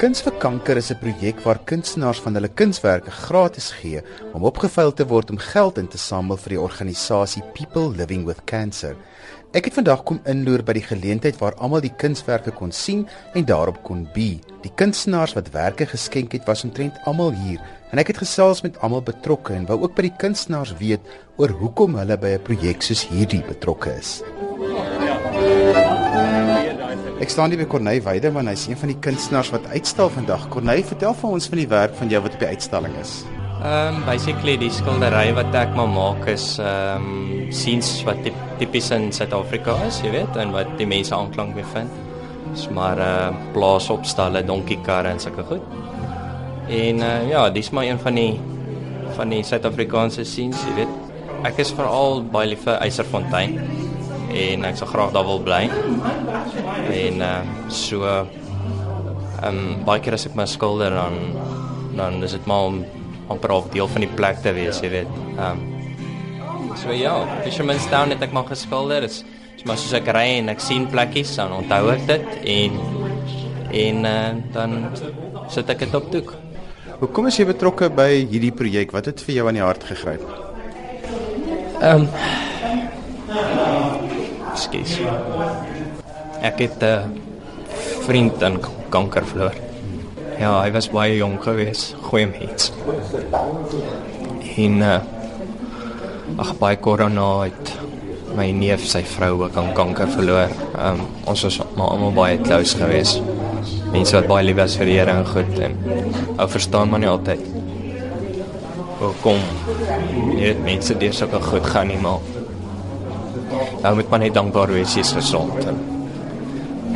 Kuns vir kanker is 'n projek waar kunstenaars van hulle kunswerke gratis gee om opgeveil te word om geld in te samel vir die organisasie People Living with Cancer. Ek het vandag kom inloer by die geleentheid waar almal die kunswerke kon sien en daarop kon be. Die kunstenaars wat werke geskenk het was omtrent almal hier en ek het gesels met almal betrokke en wou ook by die kunstenaars weet oor hoekom hulle by 'n projek soos hierdie betrokke is. Ek staan hier by Corneille Weideman, hy's een van die kunstenaars wat uitstal vandag. Corneille, vertel vir ons van die werk van jou wat op die uitstalling is. Ehm um, basically die skildery wat ek maar maak is ehm um, scenes wat tipies in Suid-Afrika is, jy weet, en wat die mense aanklank mee vind. Dis maar 'n uh, plaasopstalle, donkiekarre en sulke goed. En uh, ja, dis maar een van die van die Suid-Afrikaanse scenes, jy weet. Ek is veral baie lief vir Eiserfontein en ek sou graag daar wil bly. En uh so ehm um, baie keer as ek my skilder dan dan is dit maar om amper half deel van die plek te wees, jy weet. Ehm um, so ja, Fisherman's Town het ek maar geskilder. Dit is, is maar soos ek ry en ek sien plekkies dan onthou ek dit en en uh, dan sit ek dit op doek. Hoekom is jy betrokke by hierdie projek? Wat het vir jou aan die hart gegryp? Ehm um, Skus. Ek het 'n uh, vriend aan kanker verloor. Ja, hy was baie jonk geweest, goeie mens. En uh, ag baie korona het my neef sy vrou ook aan kanker verloor. Um, ons was maar almal baie close geweest. Mense wat baie lief was vir die Here en goed en ou verstaan maar nie altyd. Hoekom? Jy weet mense deur sulke goed gaan nie maar nou moet man net dankbaar wees jy's gesond.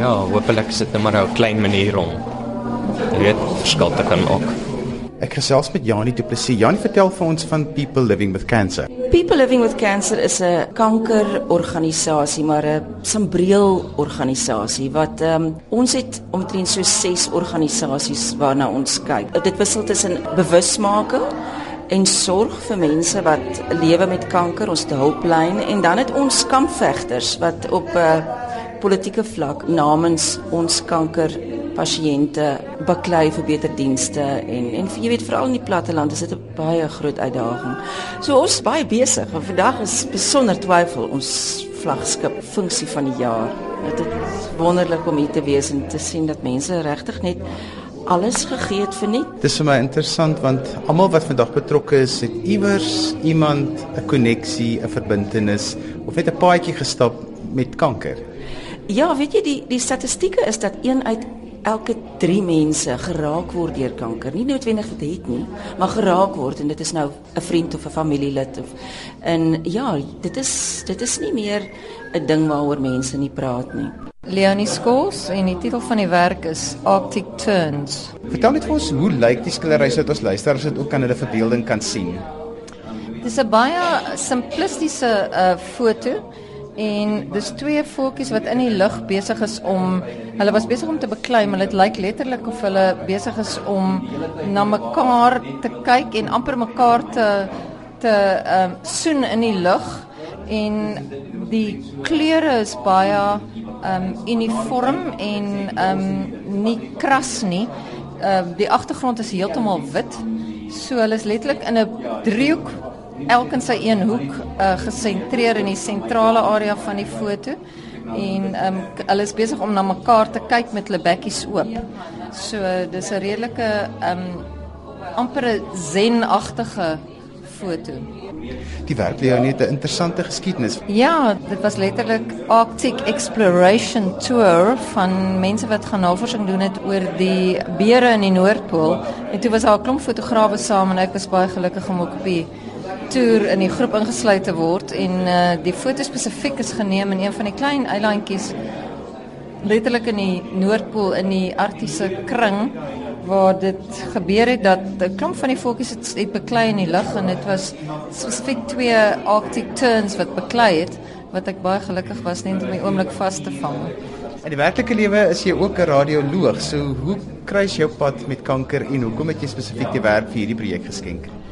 Ja, hoopelik is dit net maar 'n klein manier om jy weet verskil te kan maak. Ek gesels met Janie Du Plessis. Janie, vertel vir ons van People Living with Cancer. People Living with Cancer is 'n kankerorganisasie, maar 'n sambreel organisasie wat um, ons het omtrent so 6 organisasies waarna ons kyk. Dit wissel tussen bewusmaking en sorg vir mense wat lewe met kanker, ons te hulplyn en dan het ons kampvegters wat op 'n uh, politieke vlak namens ons kanker pasiënte baklei vir beter dienste en en jy weet veral in die platteland is dit 'n baie groot uitdaging. So ons is baie besig en vandag is besonder twyfel ons vlaggenskap funksie van die jaar. Dit is wonderlik om hier te wees en te sien dat mense regtig net alles gegee het vir net. Dis vir my interessant want almal wat vandag betrokke is, het iewers iemand 'n koneksie, 'n verbintenis of net 'n paadjie gestap met kanker. Ja, weet jy die die statistieke is dat een uit elke 3 mense geraak word deur kanker. Nie noodwendig dit het nie, maar geraak word en dit is nou 'n vriend of 'n familielid of en ja, dit is dit is nie meer 'n ding waaroor mense nie praat nie. Leonie Skols en die titel van die werk is Arctic Turns. Vertel net vir ons hoe lyk die skildery sodat ons luisteraars dit ook kan hulle verbeelding kan sien. Dis 'n baie simplistiese uh, foto en dis twee voeltjies wat in die lug besig is om hulle was besig om te beklei maar dit lyk letterlik of hulle besig is om na mekaar te kyk en amper mekaar te te ehm um, soen in die lug en die kleure is baie ehm um, uniform en ehm um, nie kras nie. Ehm uh, die agtergrond is heeltemal wit. So hulle is letterlik in 'n driehoek elkeen sy een hoek uh, gesentreer in die sentrale area van die foto en um, hulle is besig om na mekaar te kyk met hulle bekkies oop. So dis 'n redelike um amper 'n zen-agtige foto. Die werk lê net 'n interessante geskiedenis. Ja, dit was letterlik Arctic Exploration Tour van mense wat gaan navorsing doen het oor die beere in die Noordpool. En toe was daar 'n klomp fotograwe saam en ek was baie gelukkig om ook op die toer in die groep ingesluit te word en uh, die foto spesifiek is geneem in een van die klein eilandjies letterlik in die Noordpool in die Arktiese kring waar dit gebeur het dat 'n klomp van die voeltjies het, het beklei in die lug en dit was spesifiek twee Arctic terns wat beklei het wat ek baie gelukkig was net om my oomblik vas te vang. In die werklike lewe is jy ook 'n radioloog. So hoe kruis jou pad met kanker en hoekom het jy spesifiek die werk vir hierdie projek geskenk?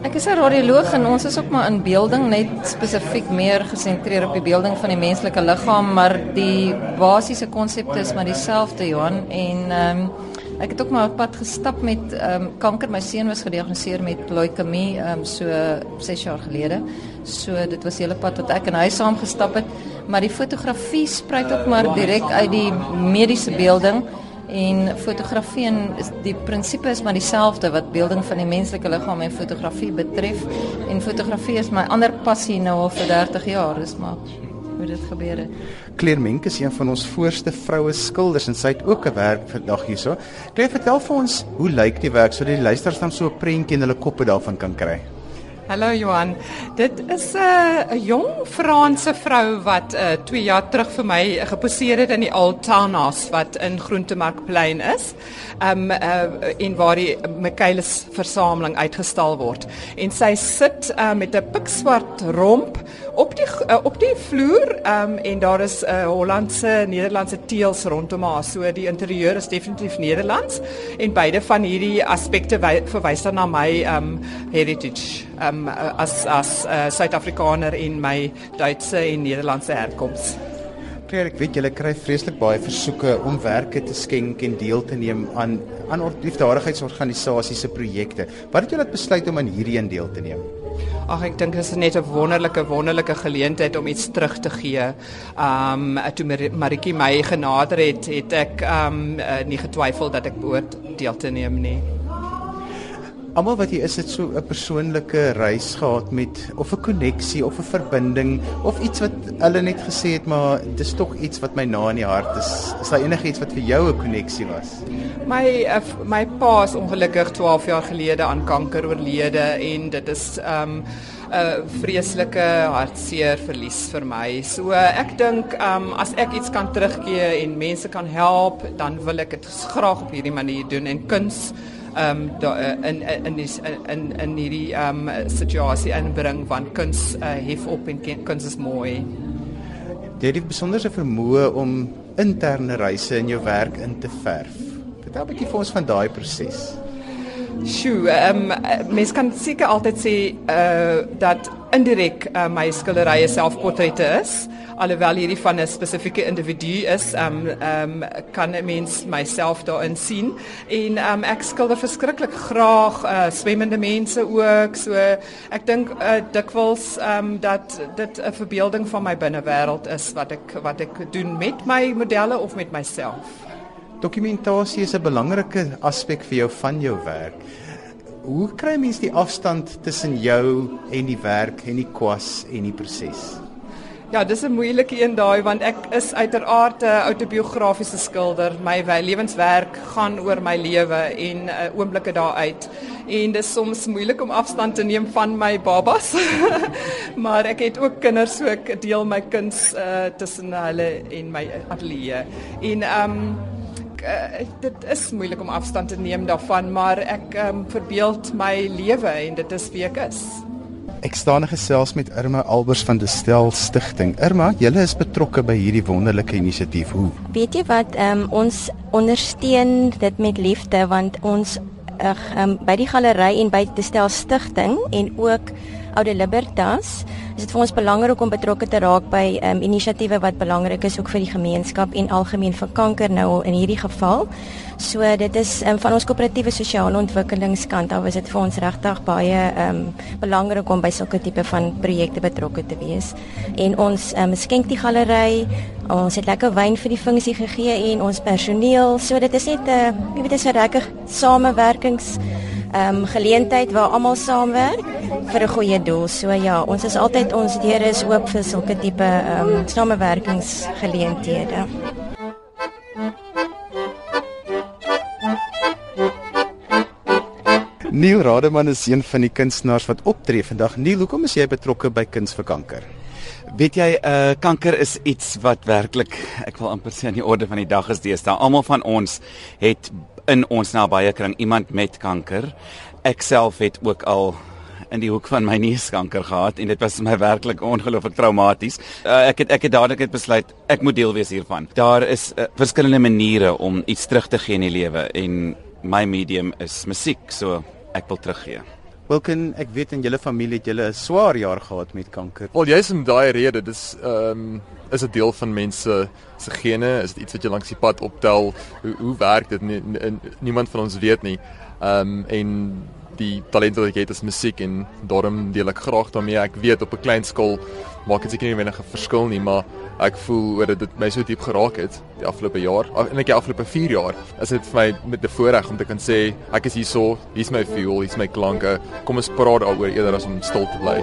Ek is 'n radioloog en ons is ook maar in beelding net spesifiek meer gesentreer op die beelding van die menslike liggaam, maar die basiese konsepte is maar dieselfde Johan en ehm um, ek het ook maar op pad gestap met ehm um, kanker. My seun was gediagnoseer met leukemie ehm um, so 6 jaar gelede. So dit was die hele pad wat ek en hy saam gestap het, maar die fotografie spruit ook maar direk uit die mediese beelding. En fotografie en die prinsipie is maar dieselfde wat beelding van die menslike liggaam en fotografie betref. En fotografie is my ander passie nou al vir 30 jaar, dis maar hoe dit gebeur het. Claire Menk is een van ons voorste vroue skilders en sy het ook 'n werk vandag hierso. Claire, vertel vir ons, hoe lyk die werk sodat die luisteraars dan so 'n prentjie in hulle koppe daarvan kan kry? Hallo Johan. Dit is 'n uh, jong Franse vrou wat 2 uh, jaar terug vir my geposeer het in die House wat in Groentemarkplein is. Um uh, en waar die Michaelis versameling uitgestal word. En sy sit uh, met 'n pikswart romp op die uh, op die vloer um, en daar is 'n uh, Hollandse Nederlandse teëls rondom haar. So die interieur is definitief Nederlands en beide van hierdie aspekte verwys dan na my um heritage um as as uh, Suid-Afrikaner en my Duitse en Nederlandse herkoms. Claire, ek weet julle kry vreeslik baie versoeke om werke te skenk en deel te neem aan aan liefdadigheidsorganisasies se projekte. Wat het julle besluit om aan hierdie een deel te neem? Ag ek dink dit is net 'n wonderlike wonderlike geleentheid om iets terug te gee. Um toe Maritjie my genader het, het ek um nie getwyfel dat ek behoort deel te neem nie. Almal wat hier is het so 'n persoonlike reis gehad met of 'n koneksie of 'n verbinding of iets wat hulle net gesê het maar dis tog iets wat my na in die hart is. Is daar enigiets wat vir jou 'n koneksie was? My uh, my pa is ongelukkig 12 jaar gelede aan kanker oorlede en dit is um 'n vreeslike hartseer verlies vir my. So ek dink um as ek iets kan teruggee en mense kan help, dan wil ek dit graag op hierdie manier doen en kuns ehm um, in in die in in hierdie ehm um, situasie inbring want kuns uh, hef op en kuns is mooi. Jy het die besonderse vermoë om interne reise in jou werk in te verf. Vertel 'n bietjie vir ons van daai proses. Sjoe, ehm um, mens kan seker altyd sê uh dat indirek uh, my skilderye selfportrette is alhoewel hierdie van 'n spesifieke individu is, ehm um, ehm um, kan 'n mens myself daarin sien en ehm um, ek skilder verskriklik graag uh, swemmende mense ook. So ek dink uh, dikwels ehm um, dat dit 'n verbeelding van my binnewêreld is wat ek wat ek doen met my modelle of met myself. Dokumentasie is 'n belangrike aspek vir jou van jou werk. Hoe kry mens die afstand tussen jou en die werk en die kwas en die proses? Ja, dis 'n moeilike een daai want ek is uiteraard 'n autobiografiese skilder. My lewenswerk gaan oor my lewe en uh, oomblikke daaruit. En dis soms moeilik om afstand te neem van my babas. maar ek het ook kinders, so ek deel my kuns uh, tussen hulle en my ateljee. En ehm um, Uh, dit is moeilik om afstand te neem daarvan maar ek um, verbeeld my lewe en dit is wie ek is. Ek staan gesels met Irma Albers van die Stel Stichting. Irma, julle is betrokke by hierdie wonderlike inisiatief. Hoe? Weet jy wat, um, ons ondersteun dit met liefde want ons uh, um, by die galery en by die Stel Stichting en ook Oude Libertas is dit vir ons belangrik om betrokke te raak by um, inisiatiewe wat belangrik is ook vir die gemeenskap en algemeen vir kanker nou in hierdie geval. So dit is um, van ons koöperatiewe sosiale ontwikkelingskant af is dit vir ons regtig baie um, belangrik om by sulke tipe van projekte betrokke te wees. En ons um, skenk die galery, ons het lekker wyn vir die funksie gegee en ons personeel. So dit is net 'n uh, jy weet dit is 'n regtig samewerkings ehm um, geleentheid waar almal saamwerk vir 'n goeie doel. So ja, ons is altyd ons deure is oop vir sulke tipe ehm um, samewerkingsgeleenthede. Neil Rademan is een van die kunstenaars wat optree vandag. Neil, hoekom is jy betrokke by Kuns vir Kanker? Weet jy, uh kanker is iets wat werklik, ek wil amper sê aan die orde van die dag is deesdae. Almal van ons het in ons nabye kring iemand met kanker. Ek self het ook al in die hoek van my neuskanker gehad en dit was my werklik ongelooflik traumaties. Uh, ek het ek het dadelik het besluit ek moet deel wees hiervan. Daar is uh, verskillende maniere om iets terug te gee in die lewe en my medium is musiek, so ek wil teruggee. Wilkin, ek weet in julle familie het julle 'n swaar jaar gehad met kanker. Wel jy's om daai rede, dis ehm um, is 'n deel van mense se gene, is dit iets wat jy langs die pad optel. Hoe hoe werk dit? Nie, niemand van ons weet nie. Ehm um, en die talent wat ek het is musiek en daarom deel ek graag daarmee. Ek weet op 'n klein skaal maak dit seker nie enige verskil nie, maar ek voel oor dit my so diep geraak het die afgelope jaar. En ek die afgelope 4 jaar is dit vir my met 'n voorreg om te kan sê ek is hierso, hier's my fuel, hier's my klanke. Kom ons praat daaroor eerder as om stil te bly.